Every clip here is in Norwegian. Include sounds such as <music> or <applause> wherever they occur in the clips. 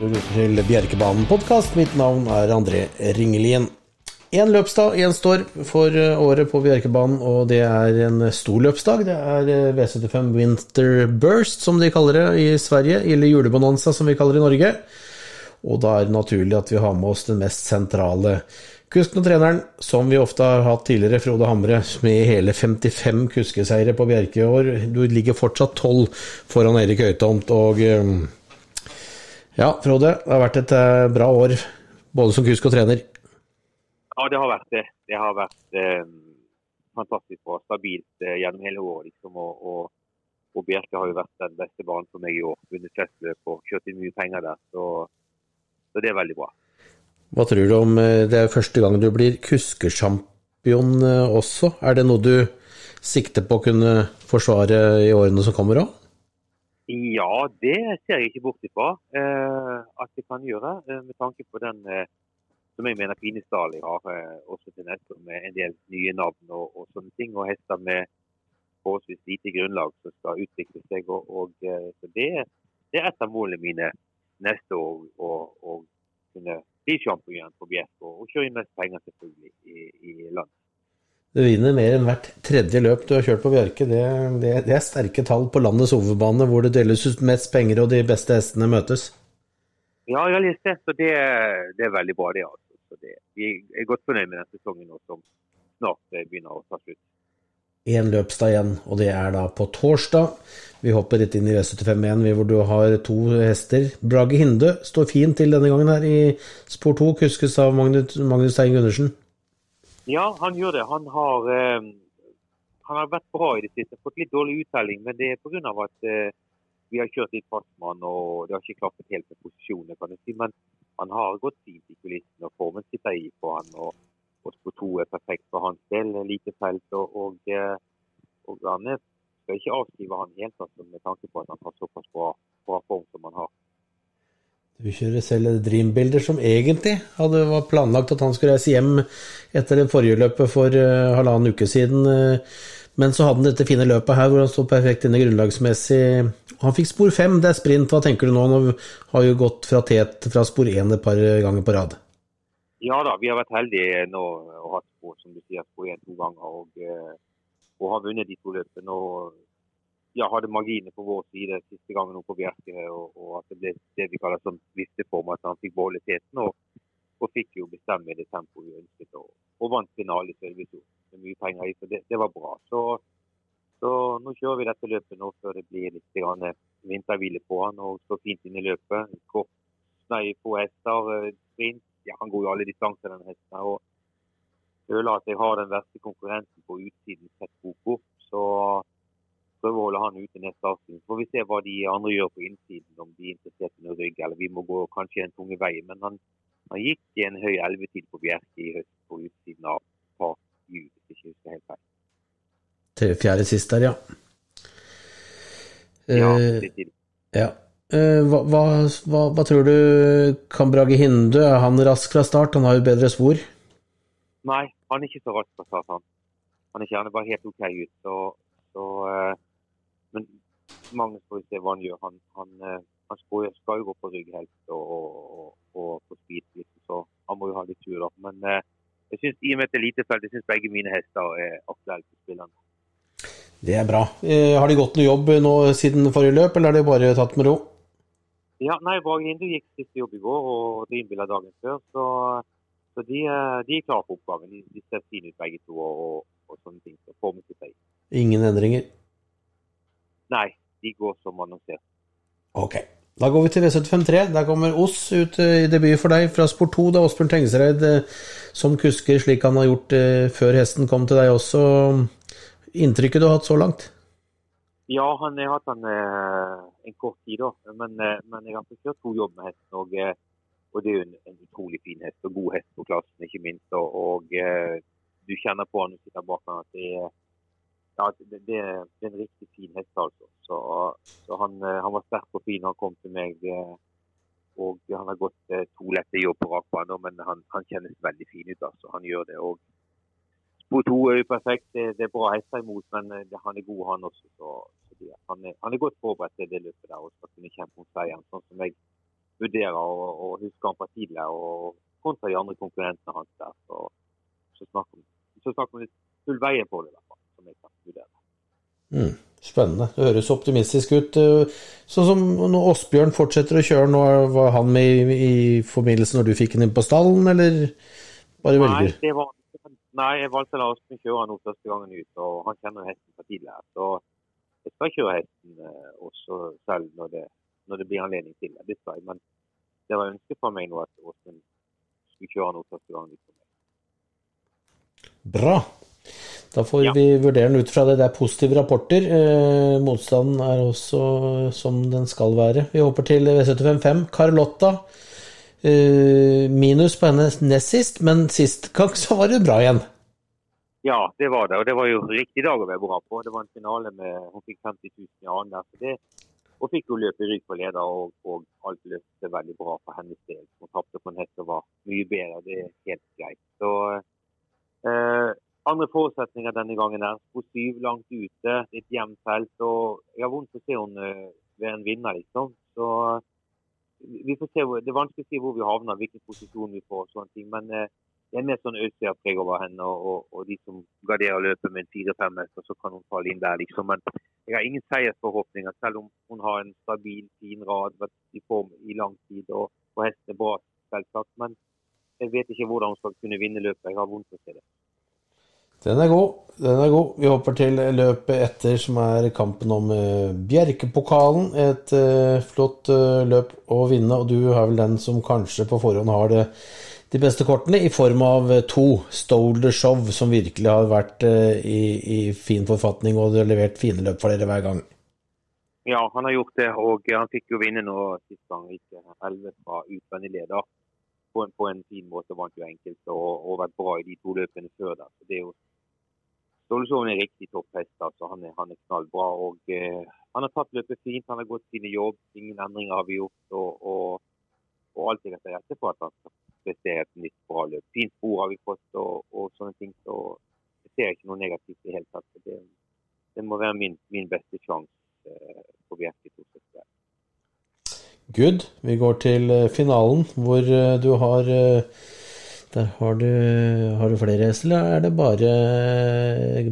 Du lytter til Bjerkebanen-podkast. Mitt navn er André Ringelien. Én løpsdag gjenstår for året på Bjerkebanen, og det er en stor løpsdag. Det er V75 Winter Burst, som de kaller det i Sverige, eller julebonanza, som vi kaller det i Norge. Og da er det naturlig at vi har med oss den mest sentrale kusken og treneren, som vi ofte har hatt tidligere, Frode Hamre, med hele 55 kuskeseire på Bjerke i år. Du ligger fortsatt 12 foran Erik Høytomt, og ja, Frode, det har vært et eh, bra år både som kusk og trener. Ja, det har vært det. Det har vært eh, fantastisk bra. Stabilt eh, gjennom hele året. Liksom, og, og, og, Bjerke har jo vært den beste banen for meg i år. Vunnet kretsløp og kjørt inn mye penger der. Så, så, det er veldig bra. Hva tror du om eh, det er første gang du blir kuskesjampion eh, også? Er det noe du sikter på å kunne forsvare i årene som kommer òg? Ja, det ser jeg ikke bort ifra eh, at jeg kan gjøre. Eh, med tanke på den eh, som jeg mener Pinesdal jeg har eh, også til neste med en del nye navn og, og, sånne ting. Og hester med forholdsvis lite grunnlag som skal utvikle seg. Og, og eh, så det, det, er et av målene mine neste år. Å kunne bli sjampion på Bjerk og, og kjøre inn mest penger selvfølgelig i, i landet. Du vinner mer enn hvert tredje løp du har kjørt på Bjørke. Det, det, det er sterke tall på landets hovedbane, hvor det deles ut mest penger og de beste hestene møtes. Ja, jeg har lest det, så det, det er veldig bra, det. altså. Så det, Vi er godt fornøyd med den sesongen nå, som snart begynner å ta slutt. Én løpsdag igjen, og det er da på torsdag. Vi hopper rett inn i V75 igjen, hvor du har to hester. Brage Hinde står fint til denne gangen her i spor 2, kuskes av Magnus, Magnus Stein Gundersen. Ja, han gjør det. Han har, eh, han har vært bra i det siste. Fått litt dårlig uttelling, men det er pga. at eh, vi har kjørt litt fast med han, og det har ikke klappet helt med posisjonen. kan jeg si. Men han har gått fint i kulissene, og formen sitter i på han. og Ospo 2 er perfekt for hans del. Lite felt. Og, og, eh, og han er, skal ikke avskrive han helt altså, med tanke på at han har såpass bra, bra form som han har. Du kjører selv Dreambuilder, som egentlig hadde var planlagt at han skulle reise hjem etter det forrige løpet for uh, halvannen uke siden. Uh, men så hadde han dette fine løpet her hvor han sto perfekt inne grunnlagsmessig. Han fikk spor fem, det er sprint. Hva tenker du nå? Han har jo gått fra tet fra spor én et par ganger på rad. Ja da, vi har vært heldige nå og hatt spor, som du sier, spor én to ganger. Og, eh, og har vunnet de to løpene. Ja, hadde marginer på vår side siste gangen på Bjerke. Og, og, at det ble det vi kaller som vissteform, at han fikk beholde teten. Og, og, fikk jo bestemme det tempoet vi ønsket. Og, og vant finale i Sølvesjord med mye penger i. Så det, det var bra. Så, så, nå kjører vi dette løpet nå før det blir litt grann vinterhvile på han og står fint inn i løpet. Kort, nei, få hester, eh, sprint. Ja, han går jo alle distanser, denne hesten. her, og føler at jeg har den verste konkurrenten på utsiden sett bort. Så prøve å holde han ute neste avsnitt. Så får vi se hva de andre gjør på innsiden, om de er interessert i noe rygg, eller vi må gå kanskje en tunge vei. Men han, han gikk i en høy elvetid på Bjerke i høst på utsiden av par hjul, hvis jeg ikke husker helt feil. Til fjerde sist der, ja. Ja, litt uh, ja. Uh, hva, hva, hva, hva, tror du kan Brage Hindø? Er han rask fra start? Han har jo bedre spor? Nei, han er ikke så rask fra start, han. Han er ikke, han er bare helt OK ut. Så, så uh, mange får se hva han gjør. Han, han, eh, han skal jo gå på rygg helst og, og, og på speed, liksom, så han må jo ha litt tur. da. Men eh, jeg synes, i og med at det er lite felt, jeg syns begge mine hester er aktuelle for spillerne. Det er bra. Eh, har de gått noe jobb nå siden forrige løp, eller har de bare tatt med ro? Ja, nei, Hindu gikk siste jobb i går og Dreambill dagen før. Så, så de, de, er klare for oppgaven. De, de ser fine ut begge to og, og, sånne ting. Så. Ingen endringer? Nei, de går som annonsert. Ok. Da går vi til V753. Der kommer Oss ut eh, i debut for deg fra Sport 2. Det er Åsbjørn Tengesreid eh, som kusker, slik han har gjort eh, før hesten kom til deg også. Inntrykket du har hatt så langt? Ja, han har hatt han en kort tid, da. Men, men jeg har fått to jobb med hesten. Og, og det er jo en, en, utrolig fin hest, og god hest på klassen, ikke minst. Og, og du kjenner på han du sitter bak han at det er ja, det, det, er en riktig fin hest, altså. Så, så han, eh, han, var sterk og fin. Han kom til meg. Eh, og han har gått eh, to lette jobb på rakbane, men han, han, kjennes veldig fin ut. altså. Han gjør det. og Spor to er jo perfekt. Det, det, er bra hester imot, men han er god, han også. Så, så det, han, er, han, er, godt forberedt til det løpet der og skal kunne kjempe om seieren, sånn som jeg vurderer og, og husker han fra tidligere, og kontra de andre konkurrentene hans der. Så, så snakker vi full veien på det, fall, som jeg kan vurdere. Mm, spennende. Det høres optimistisk ut. Sånn som når Åsbjørn fortsetter å kjøre nå, var han med i, i forbindelse når du fikk han inn på stallen, eller bare velger? Nei, var, nei jeg valgte å la Åsbjørn kjøre nå første gangen ut, og han kjenner hesten fra tidligere. Så jeg skal kjøre hesten eh, også selv når det, når det blir anledning til det. Men det var ønsket fra meg nå at Åsbjørn skulle kjøre nå første gangen ut. Bra. Da får ja. vi vurdere den ut fra det. Det er positive rapporter. Eh, motstanden er også som den skal være. Vi håper til V755. Carlotta. Eh, minus på henne nest sist, men sist gang så var det bra igjen. Ja, det var det. Og det var jo riktig dag å være bra på. Det var en finale med Hun fikk 50 000 i annen der. Så det, og fikk jo løpe rygg på leder, og, og alt løste veldig bra for hennes del. Hun tapte på en hest som var mye bedre. Det er helt greit. Så Eh, andre forutsetninger denne gangen er Hun syv langt ute, litt jevnt felt. og Jeg har vondt å se henne være ved en vinner, liksom. Så eh, vi får se, Det er vanskelig å si hvor vi havner, hvilken posisjon vi får. og sånne ting, Men eh, det er mer sånn Østsia-preg over henne. Og, og, og, de som garderer løpet med en fire-fem meter, så kan hun falle inn der, liksom. Men jeg har ingen seiersforhåpninger, selv om hun har en stabil, fin rad, vært i form i lang tid og, og hesten er bra, selvsagt. Men jeg vet ikke hvordan hun skal kunne vinne løpet. Jeg har vondt for å se det. Den er god. Den er god. Vi hopper til løpet etter, som er kampen om uh, Bjerkepokalen. Et uh, flott uh, løp å vinne, og du har vel den som kanskje på forhånd har det, de beste kortene, i form av to. Stole the Show, som virkelig har vært i, i, fin forfatning og har levert fine løp for dere hver gang. Ja, han har gjort det, og han fikk jo vinne nå sist gang, ikke 11 fra utvendig leder på en, på en, fin måte vant jo enkelt og, og, vært bra i de to løpene før der. Så det er jo Stålesjoven er riktig topphest. altså Han er, han er knallbra. og eh, Han har tatt løpet fint, han har gått sine jobb. Ingen endringer har vi gjort. Og, og, og alt jeg til rette for at han skal prestere et nytt bra løp. Fint spor har vi fått og, og sånne ting. Så jeg ser ikke noe negativt i det hele tatt. Det, det må være min, min beste sjanse eh, på Bjerke. Good. Vi går til eh, finalen, hvor eh, du har eh, Der har du, har du flere hester, eller er det bare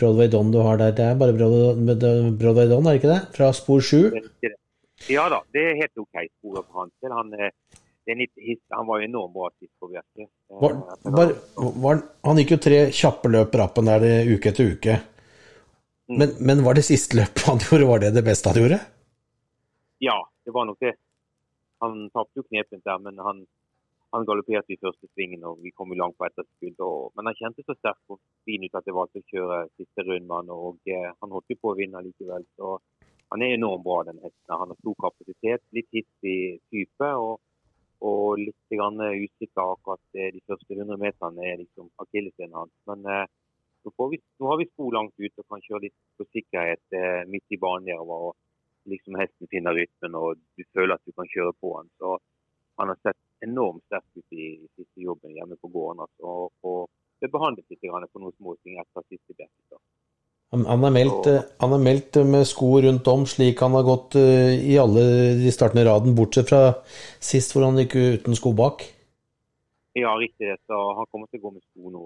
Broadway Don du har der? Det er bare Broadway Don, er det ikke det? Fra spor 7? Ja da, det er helt OK sporet for hans del. Han, han, var jo enormt bra sist på Bjerke. Var, var, han gikk jo tre kjappe løp rappen der det, uke etter uke. Mm. Men, men, var det siste løpet han gjorde, var det det beste han gjorde? Ja, det var nok det. Han tapte jo knepent der, men han, han galopperte i første svingen og vi kom jo langt på etterskudd. Men han kjente så sterk og fin ut at jeg valgte å kjøre siste rundmann. Og eh, han holdt jo på å vinne likevel. Så han er enormt bra, den hesten. Han har stor kapasitet, litt hissig type. og og litt grann usikker akkurat de første 100 meterne er liksom akilleshælen hans. Men eh, nå, vi, nå, har vi sko langt ut og kan kjøre litt på sikkerhet eh, midt i banen nedover. Og liksom hesten finner rytmen og du føler at du kan kjøre på han. Så han har sett enormt sterk ut i, siste jobben hjemme på gården. Altså, og, og ble behandlet litt på noen små ting etter siste dekket. Han, er meldt, han er meldt med sko rundt om, slik han har gått uh, i alle de startende raden, bortsett fra sist hvor han gikk uten sko bak. Ja, riktig det. Så han kommer til å gå med sko nå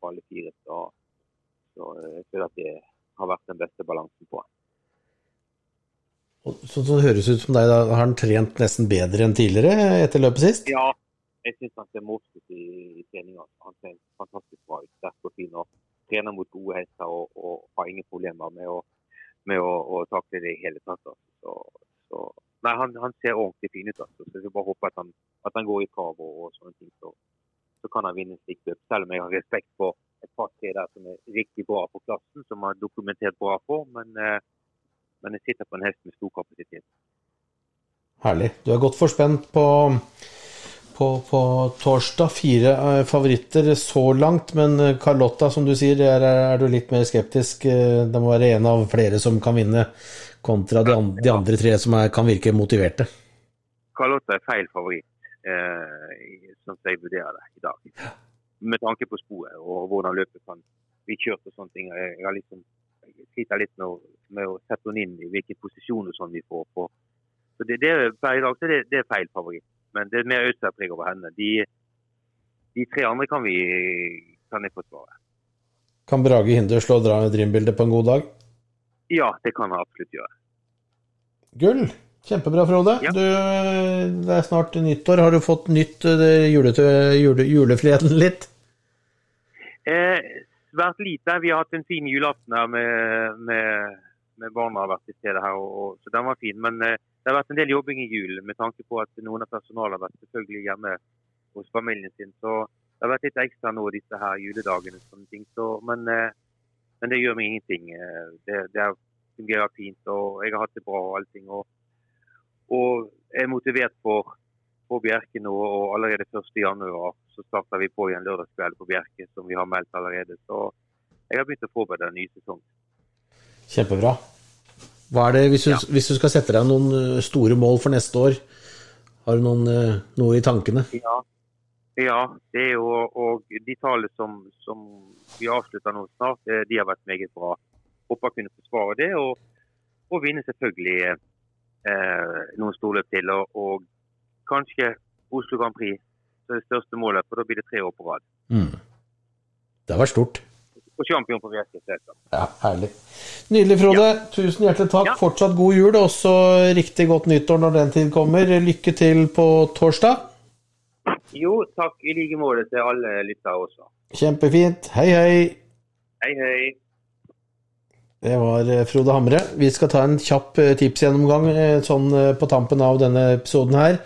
på alle fire. Så, så jeg føler at det har vært den beste balansen på han. Så, som det høres ut som deg, da har han trent nesten bedre enn tidligere etter løpet sist? Ja, jeg syns han ser morsomt ut i, i treninga. Han ser fantastisk bra ut, sterk og fin. og Trener mot gode hester og, og, har ingen problemer med å, med å, å takle det i hele tatt. Så, så, nei, han, han, ser ordentlig fin ut. Altså. Så jeg bare håper at han, at han går i krav og, og, sånne ting. Så, så kan han vinne en slikt løp. Selv om jeg har respekt for et par-tre der som er riktig bra på klassen, som har dokumentert bra for. Men eh, men jeg sitter på en hest med stor kapasitet. Herlig. Du er godt forspent på, på, på torsdag. Fire eh, favoritter så langt, men eh, Carlotta, som du sier, er, er du litt mer skeptisk. Eh, det må være en av flere som kan vinne, kontra de andre, de andre tre som er, kan virke motiverte. Carlotta er feil favoritt, eh, som jeg vurderer det i dag. Med tanke på sporet og hvordan løpet kan bli kjørt og sånne ting. Jeg har liksom sliter litt med å, med å, sette henne inn i hvilke posisjoner sånn vi får på Så det, det, Per i dag så det, det er feil favoritt. Men det er mer Øystein-preg over henne. De, de, tre andre kan vi kan jeg forsvare. Kan Brage Hinder slå Dream-bildet på en god dag? Ja, det kan han absolutt gjøre. Gull! Kjempebra, Frode. Ja. Du, det er snart nyttår. Har du fått nytt jule, jule, julefriheten litt? Eh, svært lite. Vi har hatt en fin julaften her med, med, med barna har vært til stede her, og, og, så den var fin. Men eh, det har vært en del jobbing i jul med tanke på at noen av personalet har vært selvfølgelig hjemme hos familien sin. Så det har vært litt ekstra nå disse her juledagene. Sånne ting. Så, men, eh, men, det gjør meg ingenting. Det, det fungerer fint, og jeg har hatt det bra og allting. Og, og er motivert for, på Bjerke nå, og allerede 1.1 så starter vi på igjen lørdagskveld på Bjerke, som vi har meldt allerede. Så jeg har begynt å forberede en ny sesong. Kjempebra. Det, hvis du, ja. hvis du skal sette deg noen store mål for neste år, har du noen, noe i tankene? Ja, ja det er jo, og de tallene som, som, vi avslutter nå snart, de har vært meget bra. Håper å kunne forsvare det, og, og vinne selvfølgelig eh, noen storløp til. Og, og, kanskje Oslo Grand Prix det største målet, for da blir det tre år på rad. Mm. Det har vært stort. Og champion på VSK. Ja, herlig. Nydelig, Frode. Ja. Tusen hjertelig takk. Ja. Fortsatt god jul, og også riktig godt nyttår når den tid kommer. Lykke til på torsdag. Jo, takk i like måte til alle lyttere også. Kjempefint. Hei, hei. Hei, hei. Det var eh, Frode Hamre. Vi skal ta en kjapp eh, tipsgjennomgang eh, sånn på tampen av denne episoden her.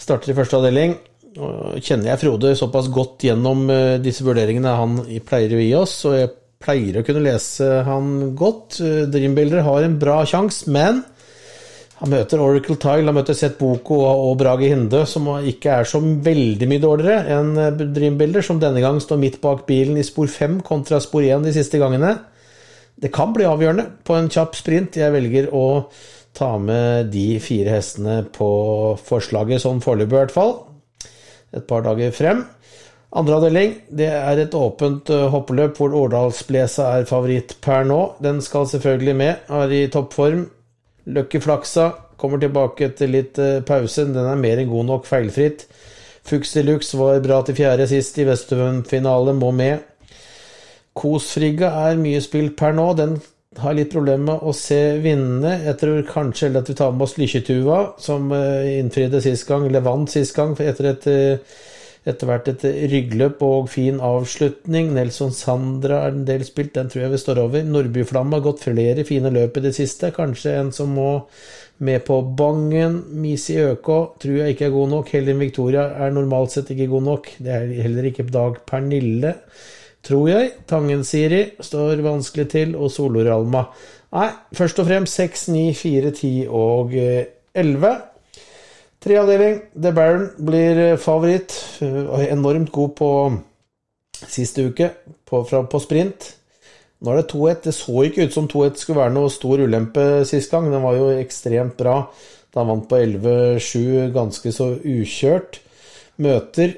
Starter i første avdeling. Kjenner jeg Frode såpass godt gjennom disse vurderingene han pleier å gi oss, og jeg pleier å kunne lese han godt. Dreambuilder har en bra sjanse, men han møter Oracle Tile, han møter Seth Boko og Brage Hinde, som ikke er så veldig mye dårligere enn Dreambuilder, som denne gang står midt bak bilen i spor 5 kontra spor 1 de siste gangene. Det kan bli avgjørende på en kjapp sprint. Jeg velger å ta med de fire hestene på forslaget, sånn foreløpig i hvert fall. Et par dager frem. Andre avdeling det er et åpent eh, hoppeløp hvor Årdalsblesa er favoritt per nå. Den skal selvfølgelig med, er i toppform. Lucky Flaksa kommer tilbake etter litt eh, pause. Den er mer enn god nok feilfritt. Deluxe var bra til fjerde sist i Vestøven-finale, må med. Kosfrigga er mye spilt per nå. Den har litt problemer med å se vindene. Jeg tror kanskje at vi tar med oss Lykkjetuva, som eh, innfridde sist gang, eller vant sist gang, etter et eh, etter hvert et ryggløp og fin avslutning. Nelson Sandra er en del spilt, den tror jeg vi står over. Nordbyflamme har gått flere fine løp i det siste. Kanskje en som må med på Bangen. Misi Øko, tror jeg ikke er god nok. Helen Victoria er normalt sett ikke god nok. Det er heller ikke Dag Pernille tror jeg. Tangen-Siri står vanskelig til, og Soloralma. Nei, først og fremst 6, 9, 4, 10 og 11. Eh, Treavdeling. The Baron blir eh, favoritt. Eh, enormt god på siste uke på, fra, på sprint. Nå er det 2-1. Det så ikke ut som 2-1 skulle være noe stor ulempe sist gang. Den var jo ekstremt bra da han vant på 11-7, ganske så ukjørt. Møter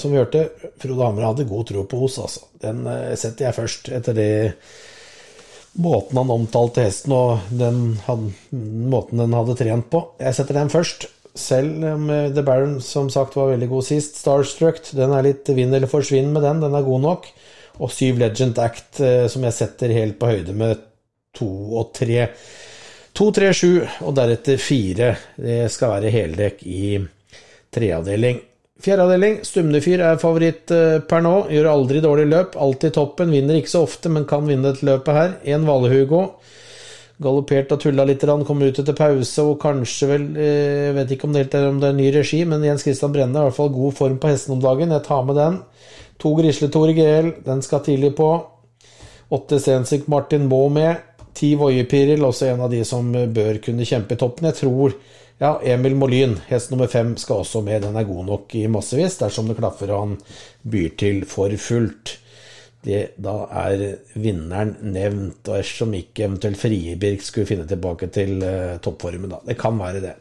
som vi hørte, Frode Hamre hadde god tro på Os, altså. Den eh, setter jeg først, etter det måten han omtalte hesten og den han, måten den hadde trent på. Jeg setter den først. Selv om eh, The Baron som sagt var veldig god sist. Starstruck, den er litt vinn eller forsvinn med den, den er god nok. Og syv Legend Act, som jeg setter helt på høyde med to og tre. To, tre, sju, og deretter fire. Det skal være heldekk i treavdeling. Fjerdeavdeling, Stumnefyr er favoritt eh, per nå. Gjør aldri dårlig løp. Alltid toppen. Vinner ikke så ofte, men kan vinne dette løpet her. Én Valehugo. Galoppert og tulla litt, kommer ut etter pause og kanskje vel eh, Jeg vet ikke om det, er, om det er ny regi, men Jens Christian Brenne er i hvert fall god form på hesten om dagen. Jeg tar med den. To Grisletore GL, den skal tidlig på. Åtte Stensik Martin må med. Ti Voiepiril, også en av de som bør kunne kjempe i toppen. Jeg tror ja, Emil Molyn, hest nummer fem, skal også med. Den er god nok i massevis dersom det klaffer og han byr til for fullt. Det, da er vinneren nevnt, og som ikke eventuelt Friebirk skulle finne tilbake til eh, toppformen. Da. Det kan være det.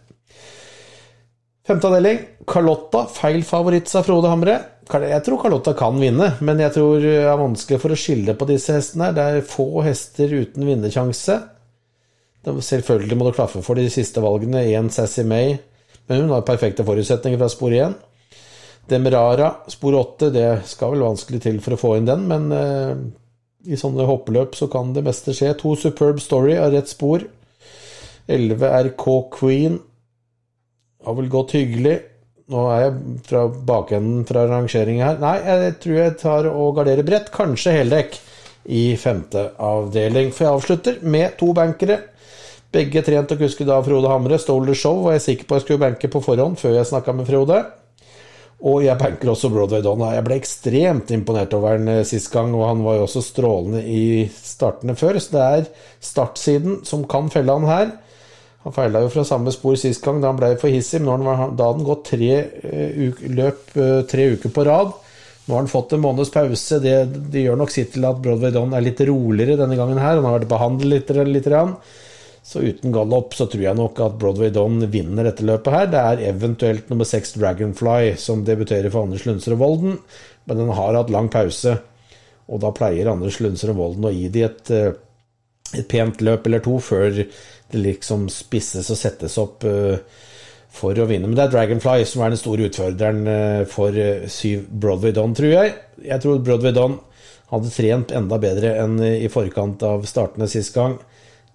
Femte avdeling, Carlotta. Feil favoritt, sa Frode Hamre. Jeg tror Carlotta kan vinne, men jeg tror det er vanskelig for å skille på disse hestene. Det er få hester uten vinnersjanse. Selvfølgelig må det klaffe for de siste valgene. Én Sassy May, men hun har perfekte forutsetninger fra spor 1. Demerara, spor 8, det skal vel vanskelig til for å få inn den, men eh, i sånne hoppeløp så kan det meste skje. To Superb Story av rett spor. 11 RK Queen har vel gått hyggelig. Nå er jeg fra bakenden fra rangeringa her. Nei, jeg tror jeg tar og garderer bredt. Kanskje heldekk i femte avdeling. For jeg avslutter med to bankere. Begge trent og kusket av Frode Hamre. Stole the Show var jeg sikker på jeg skulle banke på forhånd før jeg snakka med Frode. Og jeg banker også Broadway Donna. Jeg ble ekstremt imponert over han eh, sist gang, og han var jo også strålende i startene før, så det er startsiden som kan felle han her. Han feila jo fra samme spor sist gang da han ble for hissig, men da hadde han gått tre uh, løp uh, tre uker på rad. Nå har han fått en måneds pause. Det, det gjør nok sitt til at Broadway Don er litt roligere denne gangen her. Han har vært behandlet litt. litt. Så uten gallop så tror jeg nok at Broadway Don vinner dette løpet her. Det er eventuelt nummer seks Dragonfly som debuterer for Anders Lundsrud Volden, men den har hatt lang pause. Og da pleier Anders Lundsrud Volden å gi de et, eh, et, pent løp eller to før det liksom spisses og settes opp eh, for å vinne. Men det er Dragonfly som er den store utfordreren eh, for syv Broadway Don, tror jeg. Jeg tror Broadway Don hadde trent enda bedre enn i forkant av startene sist gang.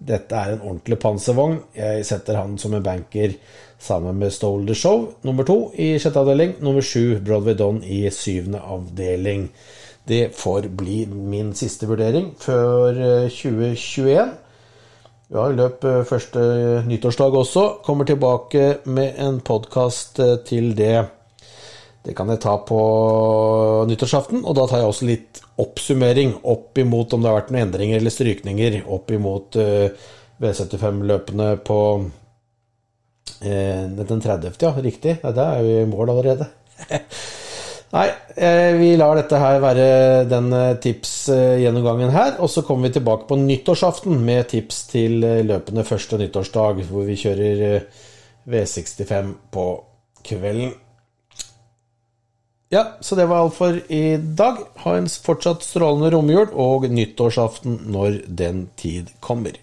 Dette er en ordentlig panservogn. Jeg setter han som en banker sammen med Stole the Show, nummer to i sjette avdeling. Nummer sju Broadway Don i syvende avdeling. Det får bli min siste vurdering før 2021. Eh, har løp eh, første nyttårsdag også. Kommer tilbake med en podkast eh, til det. Det kan jeg ta på nyttårsaften, og da tar jeg også litt oppsummering opp imot om det har vært noen endringer eller strykninger opp imot uh, V75-løpene på den 30., ja, riktig. Nei, da er vi i mål allerede. <laughs> Nei, eh, vi lar dette her være den tipsgjennomgangen her. Og så kommer vi tilbake på nyttårsaften med tips til løpende første nyttårsdag, hvor vi kjører V65 på kvelden. Ja, så det var alt for i dag. Ha en fortsatt strålende romjul og nyttårsaften når den tid kommer.